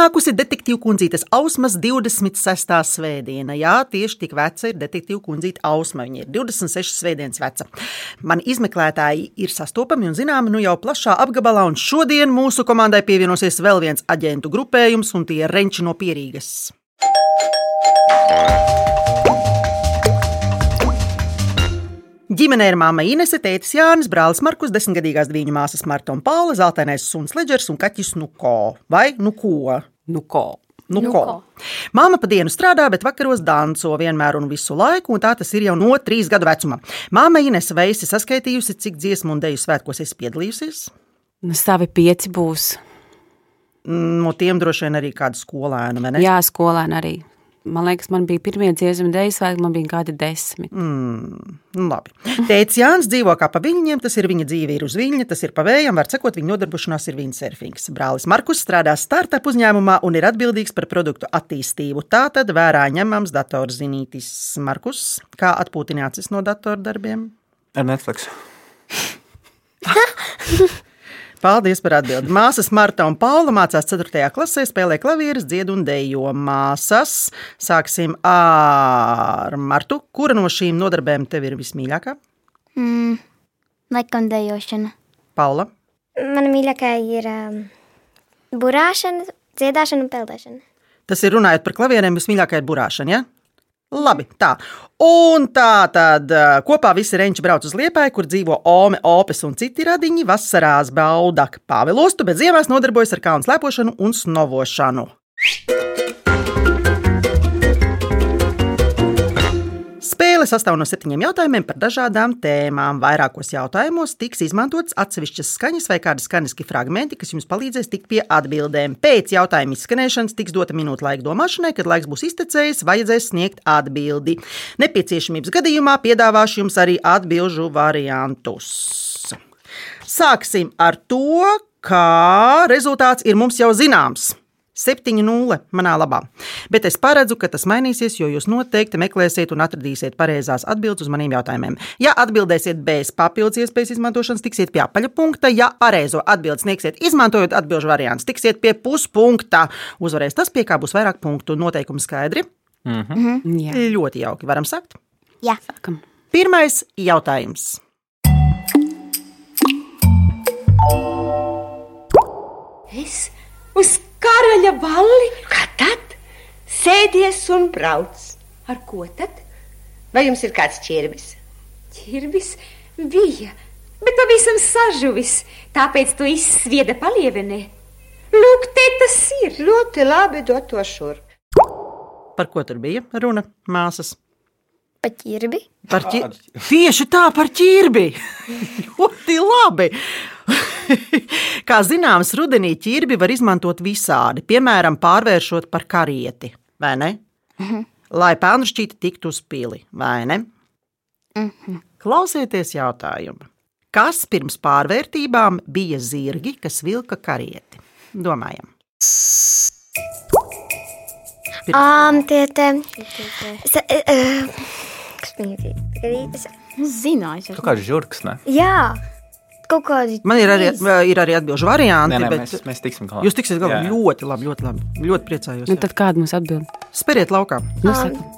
Pienākusi detektīva kundzītes Ausmas 26. svētdiena. Jā, tieši tik veca ir detektīva kundzīte Ausma. Viņa ir 26 svētdienas veca. Mani izmeklētāji ir sastopami un zināmi nu jau plašā apgabalā, un šodien mūsu komandai pievienosies vēl viens aģentu grupējums, un tie ir Renči no Pierīgas. Ģimenē ir māma Inese, tētis Jānis, brālis Markus, desmitgadīgās viņu māsas Marta un Paula, zeltainais suns Ledžers un kaķis Nuko. Vai Nuko? Nuko. Nuko. Māma pa dienu strādā, bet vakaros danco vienmēr un visu laiku, un tā tas ir jau no trīs gadu vecuma. Māma Inese vai esi saskaitījusi, cik dziesmu un deju svētkos esi piedalījusies? Nu, savi pieci būs. No tiem droši vien arī kāda skolēna, vai ne? Jā, skolēni arī. Man liekas, man bija pirmie dziesmu dēļ svētki, man bija kādi desmit. Mm, nu labi. Tēvs Jānis dzīvo kā pa viļņiem, tas ir viņa dzīve, ir uz viļņa, tas ir pa vējam, var sakot, viņa nodarbošanās ir windsurfings. Brālis Markus strādā startup uzņēmumā un ir atbildīgs par produktu attīstību. Tā tad vērā ņemams datorzinītis. Markus, kā atpūtināts no datordarbiem? Ar Netflix. Paldies par atbildi. Māsas Marta un Paula mācās 4. klasē, spēlē klavierus, dzied un dejo. Māsas, sāksim ar Martu. Kura no šīm nodarbēm tev ir vismīļākā? Mm, laikam dejošana. Paula. Mana mīļākā ir um, burāšana, dziedāšana un peldēšana. Tas ir runājot par klavierēm, vismīļākā ir burāšana. Ja? Labi, tā. Un tā tad kopā visi reņķi brauc uz Liepāju, kur dzīvo Ome, Opes un citi radiņi. Vasarās bauda pāvelostu, bet ziemās nodarbojas ar kalnu slēpošanu un snovošanu. Spēle sastāv no septiņiem jautājumiem par dažādām tēmām. Vairākos jautājumos tiks izmantots atsevišķas skaņas vai kādi skaņiski fragmenti, kas jums palīdzēs tikt pie atbildēm. Pēc jautājuma izskanēšanas tiks dota minūte laika domāšanai, kad laiks būs iztecējis, vajadzēs sniegt atbildi. Nepieciešamības gadījumā piedāvāšu jums arī atbildžu variantus. Sāksim ar to, kā rezultāts ir mums jau zināms. 7-0 manā labā. Bet es paredzu, ka tas mainīsies, jo jūs noteikti meklēsiet un atradīsiet pareizās atbildes uz maniem jautājumiem. Ja atbildēsiet bez papildus iespējas izmantošanas, tiksiet pie apaļa punkta. Ja pareizo atbildi sniegsiet, izmantojot atbildžu variantus, tiksiet pie puspunkta. Uzvarēs tas, pie kā būs vairāk punktu. Noteikumi skaidri. Mm -hmm. Jā, Ļoti jauki. Varam sākt. Jā, sākam. Pirmais jautājums. Es uz karaļa balli? Kā tad? Sēdies un brauc. Ar ko tad? Vai jums ir kāds ķirbis? Čirbis bija, bet pavisam sažuvis, tāpēc to izsvieda palievenē. Lūk, te tas ir. Ļoti labi dot to šurp. Par ko tur bija runa? Māsas. pat ķirbi. Par ķi... Tieši tā, par ķirbi. Ļoti labi. Kā zināms, rudenī ķirbi var izmantot visādi, piemēram, pārvēršot par karieti, vai ne? Lai pelnšķīti tiktu uz pili, vai ne? Klausieties jautājumu. Kas pirms pārvērtībām bija zirgi, kas vilka karieti? Domājam. Um, tie te. Sa, uh, kas viņi bija? Zināju, Tu kā žurks, ne? Jā, kaut kādi. Man ir arī, ir arī atbildžu varianti, Nē, nē, bet mēs, mēs tiksim galā. jūs tiksiet galā. Jā. Ļoti labi, ļoti labi. Ļoti priecājos. Nu, tad kāda mums atbild? Speriet laukā. Nu, Um,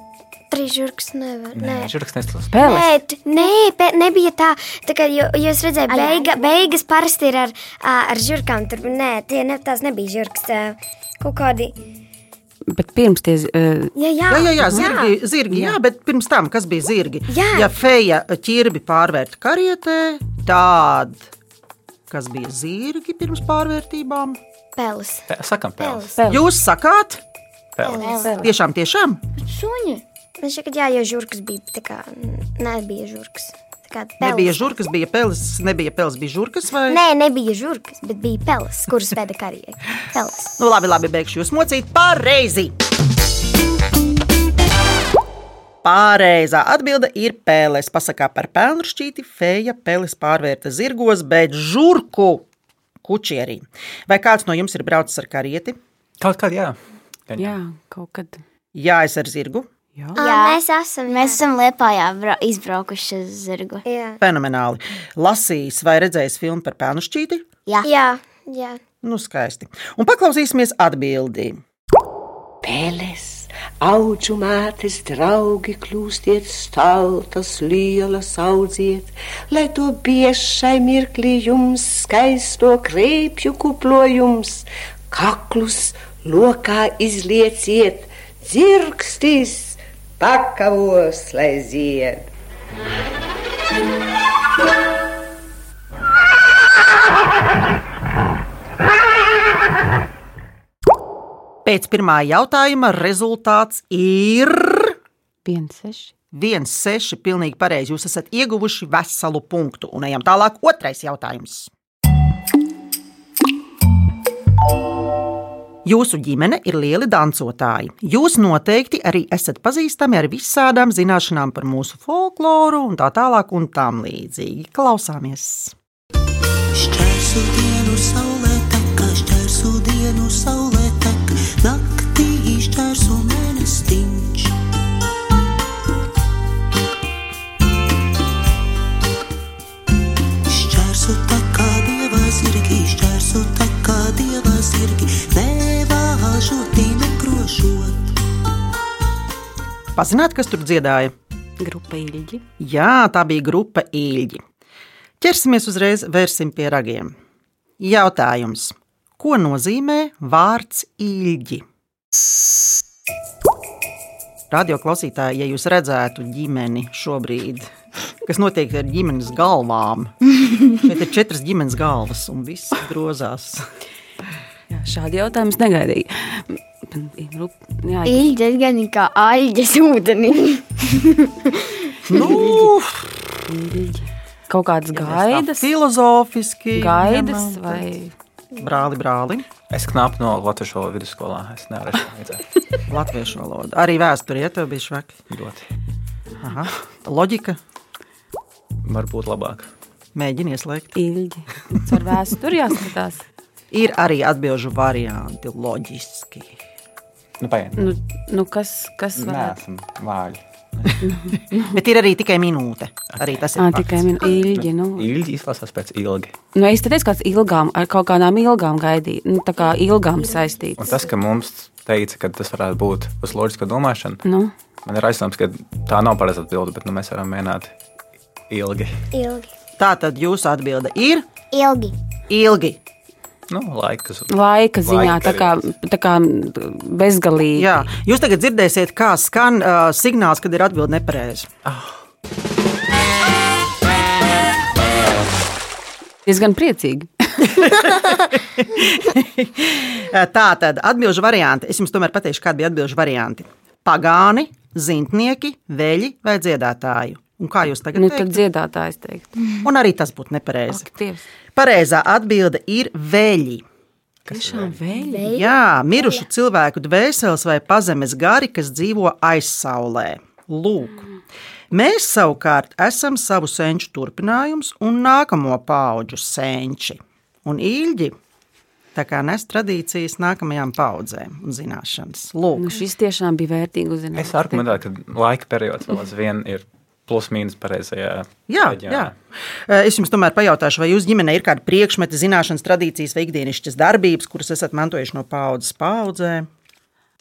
Trīs žurkas nevar. Nē, Nē. žurks neslūdz. Pēles. Nē, pe, nebija tā. tā kā, jo, jūs redzējāt, beiga, beigas parasti ir ar, ar žurkām. Tur, nē, tie ne, tās nebija žurkas. Kaut kādi. Bet pirms tie uh, Jā, jā, Jā, jā, jā, zirgi, zirgi jā. jā, bet pirms tam, kas bija zirgi? Jā. Ja feja ķirbi pārvērta karietē, tad kas bija zirgi pirms pārvērtībām? Peles. Pē- Sakam, pēles. Pēles. Jūs sakāt, Pēles. tiešām, tiešām? Suņi. Man šķiet, ka jā, jo žurkas bija tā kā. Nebija žurkas. Tā kā peles. Nebija žurkas, bija peles, nebija peles, bija žurkas vai? Nē, nebija žurkas, bet bija peles, kuras veda karjeru. Peles. Nu, labi, labi, beigšu jūs mocīt pareizi. Pareizā atbilde ir pēles. Pasakā par pelnu šķīti, feja peles pārvērta zirgos, bet žurku kučierī. Vai kāds no jums ir braucis ar karieti? Kaut kā, jā. Gan jā, kaut kad. Jā, es ar zirgu. Jā. Jā, mēs esam. Mēs esam Liepājā bra- izbraukuši uz zirgu. Jā. Fenomenāli. Lasījis vai redzējis filmu par pelnu šķīti? Jā. jā. Jā. Nu, skaisti. Un paklausīsimies atbildī. Pēles, augu mātes draugi, kļūstiet staltas, lielas audziet, lai to biešai mirklī jums skaisto kreipju kuplojums, kaklus lokā izlieciet, dzirkstis pakavos, lai zied. Pēc pirmā jautājuma rezultāts ir 1,6. 1,6. Pilnīgi pareizi. Jūs esat ieguvuši veselu punktu. Un ejam tālāk. Otrais jautājums. Jūsu ģimene ir lieli dancotāji. Jūs noteikti arī esat pazīstami ar visādām zināšanām par mūsu folkloru un tā tālāk un tam līdzīgi. Klausāmies! Šķērsu dienu saulē tek, šķērsu dienu saulē Pazināt, kas tur dziedāja? Grupa ilgi. Jā, tā bija grupa īļģi. Ķersimies uzreiz, vērsim pie ragiem. Jautājums: Ko nozīmē vārds īļģi? Radio klausītāji, ja jūs redzētu ģimeni šobrīd, kas notiek ar ģimenes galvām, šeit ir četras ģimenes galvas un viss grozās. Šādi jautājumi es negaidīju. Grupa, jā, Ilģis gan kā aļģes ūdenī. Nu. Kaut kādas gaidas, filozofiski. gaidas vai Brāli, brāli. Es knapi no Latvijas valodas vidusskolā. Es nevaru izdarīt Latviešu valoda. Arī vēsturē, ja tev bija švaki. ļoti. Aha. Loģika. Varbūt labāk. Mēģini ieslēgt. ilgi. Ar vēsturi jāskatās. Ir arī atbildžu varianti, loģiski. Nu, paiet. Nu, nu kas, kas Nē, varētu? esam vāļi. Bet ir arī tikai minūte. Arī tas ir Ā, fakts. tikai min ilgi. Nu. Ilgi izklausās pēc ilgi. Nu, es te teicu, kāds ilgām, ar kaut kādām ilgām gaidīt, nu, tā kā ilgām Un saistīts. tas, ka mums teica, ka tas varētu būt uz loģiska domāšana, Nu, man ir aizsāms, ka tā nav pareiza atbilde, bet nu, mēs varam mēģināt ilgi. Ilgi. Tā tad jūsu atbilde ir Ilgi. ilgi. Nu, laika laika ziņā, tā kā, tā kā bezgalīgi. Jā. Jūs tagad dzirdēsiet, kā skan uh, signāls, kad ir atbilde nepareiza. Diezgan priecīgi. Tā tad atbildžu varianti. Es jums tomēr pateikšu, kādi bija atbildžu varianti. Pagāni, zintnieki, veļi vai dziedātāji. Un kā jūs tagad Nu, tad teiktu? dziedātājs teikt. Un arī tas būtu nepareizi. Ak. Pareizā atbilde ir veļi. Tiešām vēl. Jā, mirušu cilvēku dvēseles vai pazemes gari, kas dzīvo aizsaulē. Lūk, mēs savukārt esam savu senču turpinājums un nākamo pauģu senči. Un īļģi tā kā nes tradīcijas nākamajām paudzēm un zināšanas. Nu, Lūk, šis tiešām bija vērtīgi uzzināt. Es argumentēju, ka laika periods vēl aizvien ir plus-mínus pareizajā Jā, reģionā. jā. Eh, Es jums tomēr pajautāšu, vai jūsu ģimenē ir kādi priekšmeti, zināšanas, tradīcijas vai ikdienišķas darbības, kuras esat mantojuši no paudzes paudzē?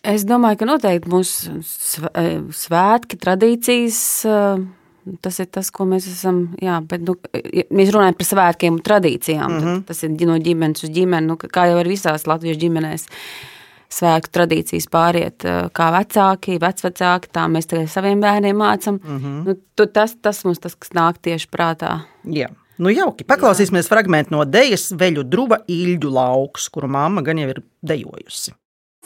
Es domāju, ka noteikti mūsu sv- svētki, tradīcijas. Tas ir tas, ko mēs esam. Jā, bet, nu, mēs runājam par svētkiem un tradīcijām. Mm -hmm. Tas ir no ģimenes uz ģimeni, nu, kā jau ar visās latviešu ģimenēs. Svētku tradīcijas pāriet eh, kā vecāki, vecvecāki, tā mēs tagad saviem bērniem mācām. Mm -hmm. nu, tu- tas, tas mums tas, kas nāk tieši prātā. Jā. Nu, jauki. Paklausīsimies fragment no dejas veļu druva īļu lauks, kuru mamma gan jau ir dejojusi.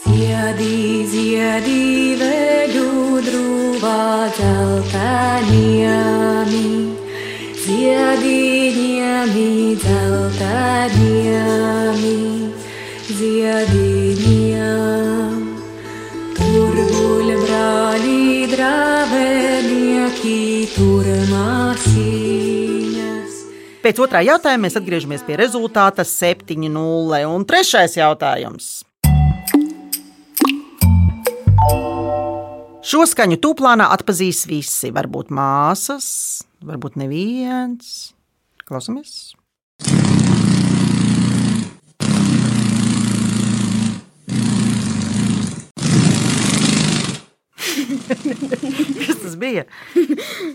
Ziedī, ziedī, veļu drūvā dzeltenījami. Ziedī, ņemi dzeltenījami. Ziedī, ņem. Dravenieki, tur māsīņas. Pēc otrā jautājuma mēs atgriežamies pie rezultāta 7-0. Un trešais jautājums. Šo skaņu tūplānā atpazīs visi. Varbūt māsas, varbūt neviens. Klausamies! Kas tas bija?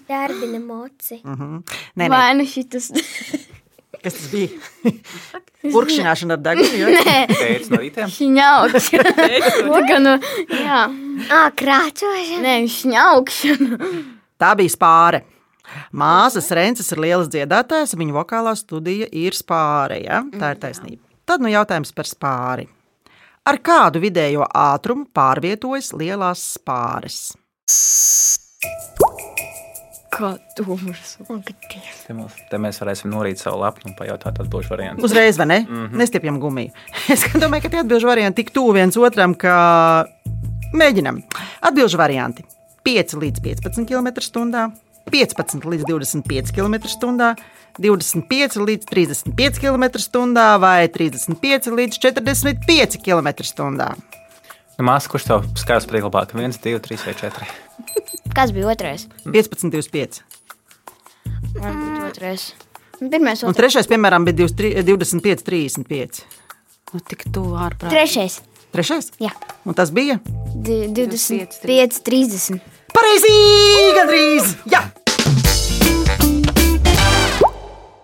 Darbina moci. Mhm. Nē, nē, Vai nu šitas? kas tas bija? Urkšņāšana ar degunu. Ja? Pēc no rītiem. Šņaukšana. Tā kā nu, jā. Ā, krāčošana. Nē, šņaukšana. Tā bija spāre. Māsas Rences ir lielas dziedātājas, viņa vokālā studija ir spāre. Ja? Tā ir taisnība. Tad nu jautājums par spāri. Ar kādu vidējo ātrumu pārvietojas lielās spāres? Te, mums, te mēs varēsim norīt savu lapu un pajautāt atbildžu variantu. Uzreiz, vai ne? Mm -hmm. Nestiepjam gumiju. Es domāju, ka tie atbildžu varianti tik tuvu viens otram, ka mēģinam. Atbildžu varianti 5 līdz 15 km/h, 15 līdz 25 km/h, 25 līdz 35 km/h vai 35 līdz 45 km/h. Nu, Māsa, kurš tev skaidrs prieglabāk? 1, 2, 3 vai 4. Kas bija otrais? 15, 25. Varbūt otrais. Pirmais, Un otrais. trešais, piemēram, bija 23 25, 35. Nu, tik tuvu ārprāt. Trešais. Trešais? Jā. Un tas bija? Di- 25, 30. Pareizi! Gandrīz! Jā!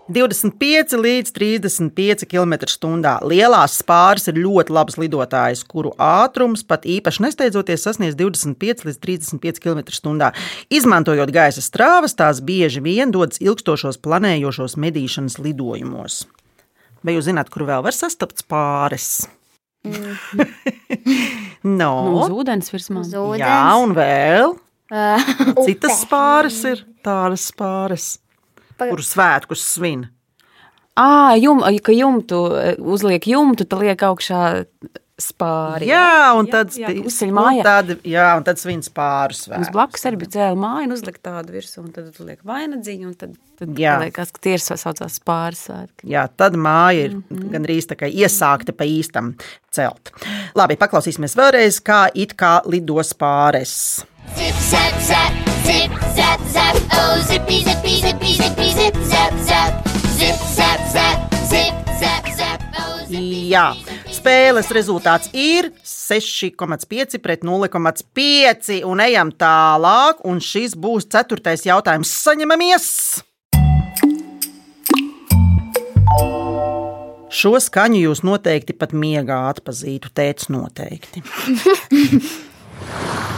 25 līdz 35 km/h. Lielās spāris ir ļoti labs lidotājs, kuru ātrums pat īpaši nesteidzoties sasniedz 25 līdz 35 km/h. Izmantojot gaisa strāvas, tās bieži vien dodas ilgstošos planējošos medīšanas lidojumos. Vai jūs zināt, kur vēl var sastapt spāris? no. Nu, uz ūdens virsmā. Uz ūdens. Jā, un vēl citas spāris ir tādas spāris, kuru svētkus svin. À, jum, ka jumtu eh, uzliek jumtu, tad liek augšā spāri. Jā, un tad, jā, spi- uzceļ tad, jā, un tad svin spāru Mums svētkus. blakus arī bija cēlā māja, un uzlika tādu virsmu, un tad liek vainadziņu, un tad, tad liekas, ka tie ir saucās spāris svētki. Jā, tad māja ir mm. -hmm. gandrīz tā kā iesākta pa īstam celt. Labi, paklausīsimies vēlreiz, kā it kā lido spāres. Zip, zap, zap, zip, zap, zap, oh, zippy, zippy, zippy, zippy, zip, zap, zap, zip, zap, zap, zip, zap, zap, oh, zippy. Jā, spēles rezultāts ir 6,5 pret 0,5. Un ejam tālāk, un šis būs ceturtais jautājums. Saņemamies! Šo skaņu jūs noteikti pat miegā atpazītu, teicu noteikti.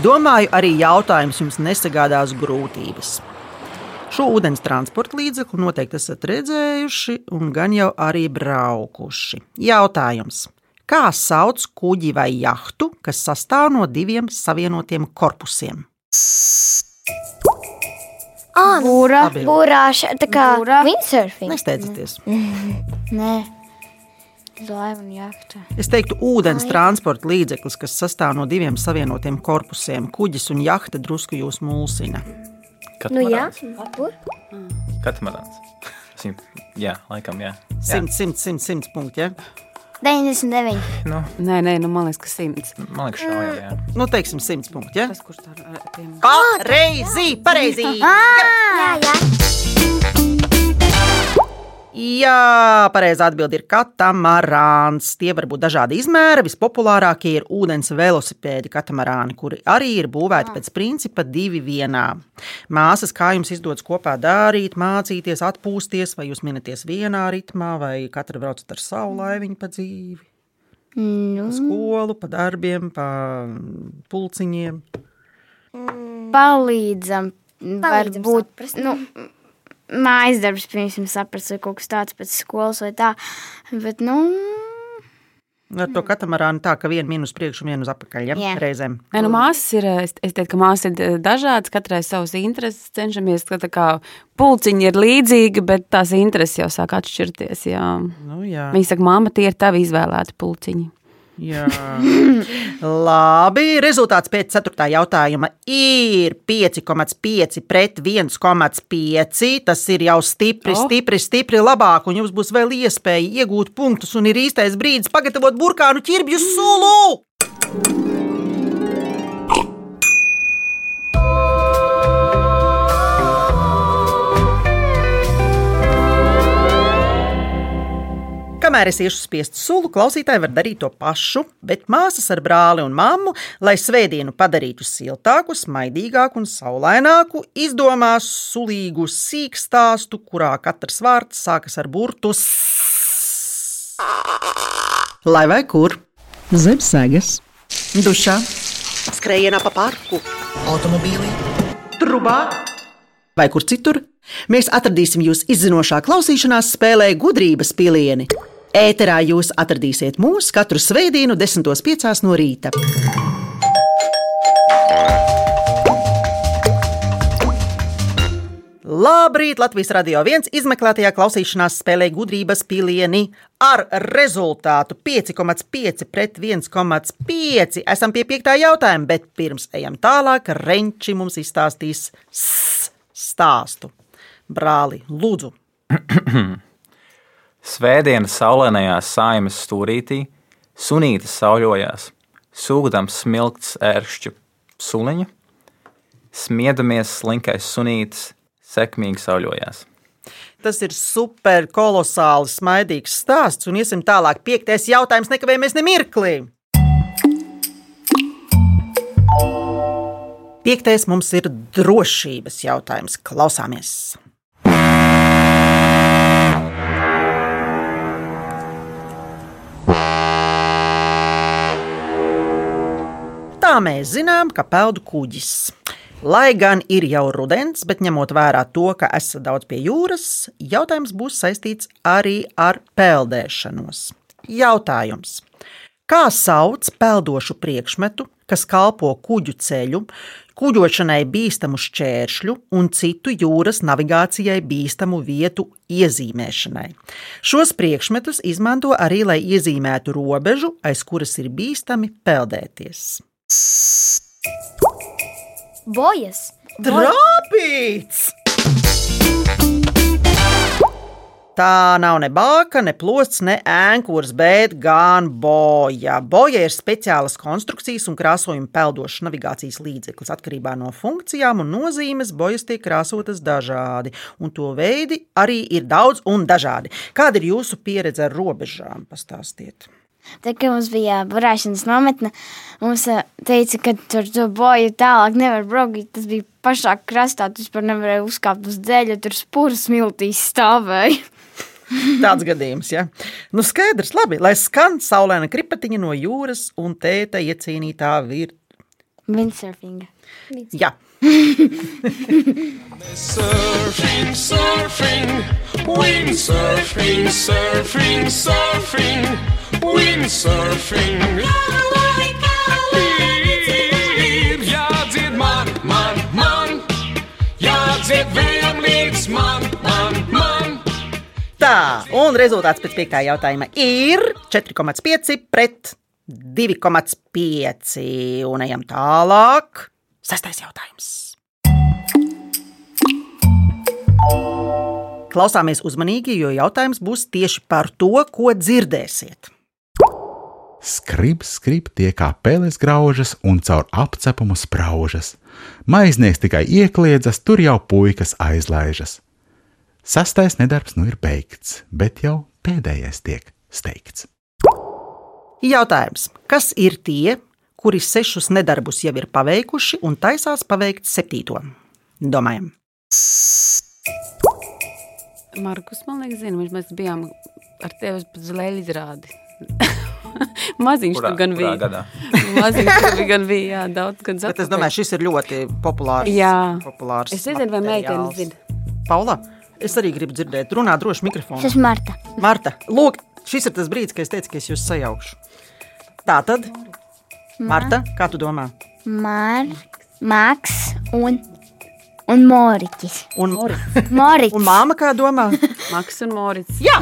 Domāju, arī jautājums jums nesagādās grūtības. Šo ūdens transporta līdzekli noteikti esat redzējuši, un gan jau arī braukuši. Jautājums. Kā sauc kuģi vai jahtu, kas sastāv no diviem savienotiem korpusiem? Ā, Būra. Labi. Būrāša, tā kā Būra. windsurfing. Nesteidzieties. Nē. Un jahta. Es teiktu, ūdens transporta līdzeklis, kas sastāv no diviem savienotiem korpusiem. Kuģis un jahta drusku jūs mulsina. Nu jā, Katamarāns. Simt- Jā, laikam, jā. jā. 100, 100, 100, 100 punkti. Ja? 99. Nu, Nē, nē, nu, man liekas, ka simts. man liekas, šaujam, jā. Nu, teiksim, 100 punkti. Ja? Tas, kurš tā tiem Pareizi! Pareizi! jā, jā. Jā, pareizā atbilde ir katamarāns. Tie var būt dažādi izmēri. Vispopulārākie ir ūdens velosipēdi, katamarāni, kuri arī ir būvēti pēc principa divi vienā. Māsas, kā jums izdodas kopā darīt, mācīties, atpūsties, vai jūs minaties vienā ritmā, vai katra braucat ar savu laiviņu pa dzīvi? Nu, Pa skolu, pa darbiem, pa pulciņiem. palīdzam. Palīdzam Varbūt saprast. nu, mājas darbs, piemēram, saprast, vai kaut kas tāds pēc skolas vai tā. Bet, nu, Ar to katamarānu tā, ka viena minus priekšu, viena uz apakaļ, ja? Jā. reizēm. Nē, nu, māsas ir, es es teiktu, ka māsas ir eh, dažādas, katrai savas intereses cenšamies, ka tā kā pulciņi ir līdzīgi, bet tās intereses jau sāk atšķirties, jā. Nu, jā. Viņi saka, māma, tie ir tavi izvēlēti pulciņi. Labi. Rezultāts pēc 4. jautājuma ir 5,5 pret 1,5. Tas ir jau stipri, Oh. stipri, stipri labāk, un jums būs vēl iespēja iegūt punktus. Un ir īstais brīdis pagatavot burkānu ķirbju sulu. Kamēr es iešu spiest sulu, klausītāji var darīt to pašu, bet māsas ar brāli un mammu, lai svētdienu padarītu siltāku, smaidīgāku un saulaināku, izdomās sulīgu sīkstāstu, kurā katrs vārds sākas ar burtu S. Lai vai kur? Zem sēgas, dušā, skrējienā pa parku, automobīlī, trubā vai kur citur. Mēs atradīsim jūs izzinošā klausīšanās spēlē gudrības pilieni. Ēterā jūs atradīsiet mūs katru svētdienu, 10.5. no rīta. Labrīt! Latvijas radio viens izmeklētajā klausīšanās spēlē gudrības pilieni ar rezultātu 5,5 pret 1,5. Esam pie piektā jautājuma, bet pirms ejam tālāk, Renči mums izstāstīs stāstu. Brāli, lūdzu! Svētdienas saulainajā saimes stūrītī sunītis sauļojās, sūkdams smilts ēršķu suliņu. Smiedamies slinkais sunītis sekmīgi sauļojās. Tas ir super kolosāli smaidīgs stāsts, un iesim tālāk. Piektais jautājums, nekavējamies ne mirklī. Piektais mums ir drošības jautājums. Klausāmies! Mēs zinām, ka peldu kuģis. Lai gan ir jau rudens, bet ņemot vērā to, ka esat daudz pie jūras, jautājums būs saistīts arī ar peldēšanos. Jautājums. Kā sauc peldošu priekšmetu, kas kalpo kuģu ceļu, kuģošanai bīstamu šķēršļu un citu jūras navigācijai bīstamu vietu iezīmēšanai? Šos priekšmetus izmanto arī, lai iezīmētu robežu, aiz kuras ir bīstami peldēties. Bojas. Trāpīts! Tā nav ne bāka, ne plosts, ne ēnkurs, bet gan boja. Boja ir speciālas konstrukcijas un krāsojuma peldošs navigācijas līdzeklis. Atkarībā no funkcijām un nozīmes bojas tiek krāsotas dažādi, un to veidi arī ir daudz un dažādi. Kāda ir jūsu pieredze ar robežām? Pastāstiet! Tad, kad mums bija burāšanas nometne, mums teica, ka tur to boju tālāk nevar braukt. Tas bija pašā krastā, tu vispār nevarēji uzkāpt uz dēļa, tur spūras smiltīs stāvēja. Tāds gadījums, ja. Nu, skaidrs, labi, lai skan saulaina kripatiņa no jūras un tēta iecīnītā virsma. Windsurfing. Jā. Surfing, surfing, windsurfing, surfing, surfing, windsurfing. Ir jādzied man, man, man, jādzied vējam līdz man, man, man. Tā, un rezultāts pēc piektā jautājuma ir 4,5 pret 2,5. Un ejam tālāk. Sestais jautājums. Klausāmies uzmanīgi, jo jautājums būs tieši par to, ko dzirdēsiet. Skrib, skrib tie kā peles graužas un caur apcepumu spraužas. Maiznieks tikai iekliedzas, tur jau puikas aizlaižas. Sastais nedarbs nu ir beigts, bet jau pēdējais tiek steigts. Jautājums. Kas ir tie, kuri sešus nedarbus jau ir paveikuši un taisās paveikt septīto? Domājam. Markus, man liekas, zina, mēs bijām ar tevi uz leļu izrādi. Maziņš Kurā- tur gan bija. gadā? Maziņš tur gan bija, jā, daudz gadus Bet es domāju, šis ir ļoti populārs. Jā. populārs Es nezinu, vai meitene zina. Paula, es arī gribu dzirdēt, runā droši mikrofonu. Es esmu Marta. Marta, lūk, šis ir tas brīdis, kad es teicu, ka es jūs sajaukšu. Tā tad, Marta, kā tu domā? Maks un, un Moriķis. Un, Moriķis. un māma kā domā? Maks un Morits. Jā!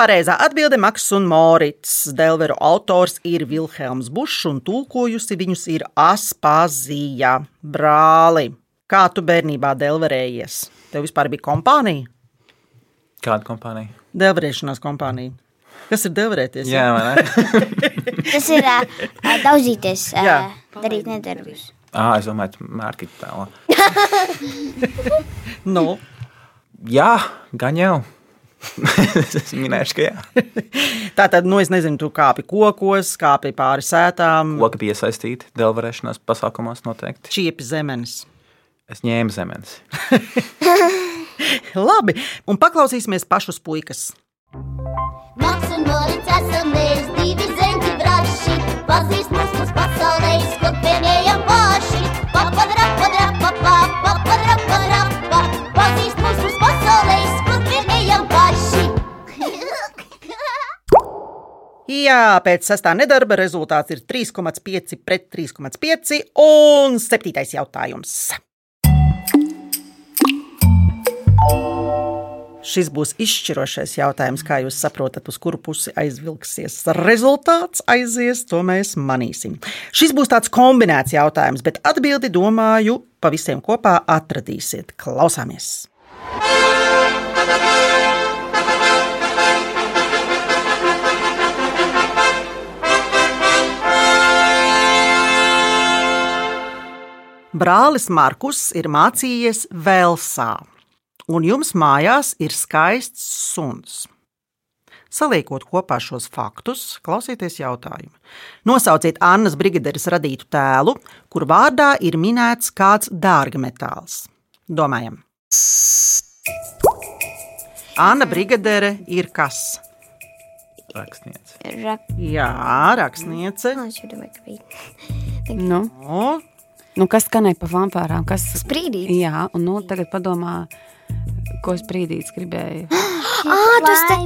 Pareizā atbilde - Maks un Morits. Delveru autors ir Vilhelms Bušs un tulkojusi viņus ir Aspazija. Brāli, kā tu bērnībā delverējies? Tev vispār bija kompānija? Kāda kompānija? Delverēšanās kompānija. Kas ir delverēties? Jā, vai ne? Tas ir uh, daudzīties, Jā. uh, darīt nedarbus. Ah, es domāju, ka mērķi tālāk. Nu, Jā, gan jau. Es minēšu, ka jā. Tā tad, nu, es nezinu, tu kāpi kokos, kāpi pāri sētām, Koki bija iesaistīti dēlvarēšanās pasākumos noteikti. čiepi zemenes. Es ņēmu zemenes. Labi, un paklausīsimies pašus puikas. Maks un Morits esam mēs divi zenķi braši. Pazīst mūs mūs pasaulē, Jā, pēc sestā nedarba rezultāts ir 3,5 pret 3,5 un septītais jautājums. Šis būs izšķirošais jautājums, kā jūs saprotat, uz kuru pusi aizvilksies. Rezultāts aizies, to mēs manīsim. Šis būs tāds kombinēts jautājums, bet atbildi, domāju, pa visiem kopā atradīsiet. Klausāmies! Brālis Markus ir mācījies Velsā, un jums mājās ir skaists suns. Saliekot kopā šos faktus, klausieties jautājumu. Nosauciet Annas brigaderes radītu tēlu, kur vārdā ir minēts kāds dārgmetāls. Domājam. Anna brigadere ir kas? Rakstniece. Rak... Jā, rakstniece. Nu, O, nu, kas skanēja pa vampārām? Kas Sprīdītis. Jā, un nu, tagad padomā, ko sprīdīts gribēja. Ah, tas te...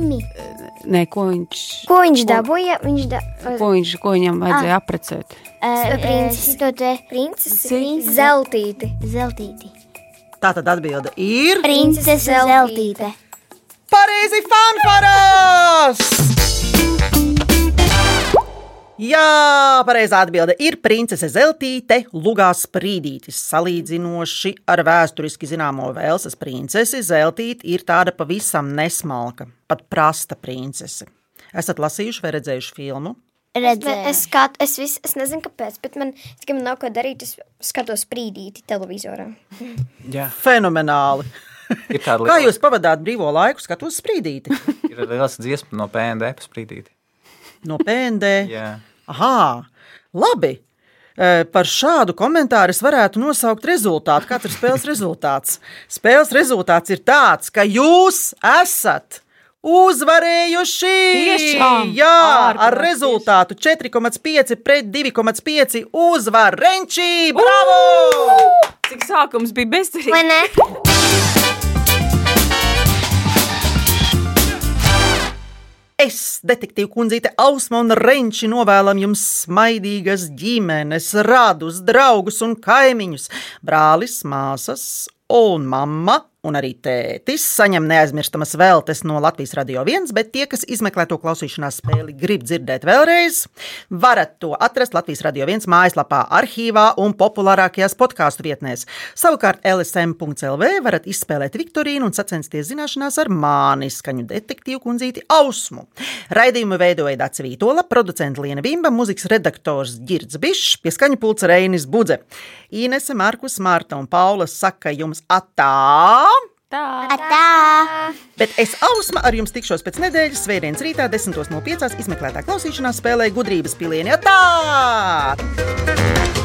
Nē, ko viņš, Ko viņš dabūja? Viņš da... ko viņš, ko viņam vajadzēja aprecēt? Princis. To te Princis. Zeltīti. zeltīti. tā tad atbilde ir. Princese zeltīte. Pareizi, fanfaras! Jā, pareizā atbilde ir princese Zeltīte, Lugās Sprīdītis. Salīdzinoši ar vēsturiski zināmo Velsas princesi, Zeltīte ir tāda pavisam nesmalka, pat prasta princese. Esat lasījuši vai redzējuši filmu? Redzēju. Es, skat, es, vis, es nezinu, kāpēc, bet man, tikai man nav ko darīt. Es skatos sprīdīti televizorā. Jā, Fenomenāli! Kā jūs pavadāt brīvo laiku, skatos sprīdīti ir liels dziesma no PND sprīdīt. No PND? Jā. Aha, labi. E, Par šādu komentāru es varētu nosaukt rezultātu. Kāds ir spēles rezultāts? Spēles rezultāts ir tāds, ka jūs esat uzvarējuši. Tiešām? Jā, ar Ārprātīgi. rezultātu 4,5 pret 2,5 uzvar Renčī. Bravo! Cik sākums bija bezcerīgs? Es, detektīva kundzīte Ausma un Renči, novēlam jums smaidīgas ģimenes, radus, draugus un kaimiņus, brālis, māsas un mamma. Un arī tētis saņem neaizmirstamas veltes no Latvijas Radio 1, bet tie, kas izmeklē to klausīšanās spēli, grib dzirdēt vēlreiz, varat to atrast Latvijas Radio 1 mājaslapā, arhīvā un populārākajās podkāstu vietnēs. Savukārt LSM.CLV varat izspēlēt Viktorīnu un sacensties zināšanās ar māni, skaņu detektīvu kundzīti Ausmu. Raidījumu veidoja Dācis Vītola, producents Liena Vimba, mūzikas redaktors Girds Bišs, pie skaņu pulca Reinis Budze. Inese, Markus, Mārta un Paula saka jums atā! Tā. Bet es Ausma ar jums tikšos pēc nedēļas, svētdienas rītā, 10.05. izmeklētā klausīšanās spēlē gudrības pilieni. Tā!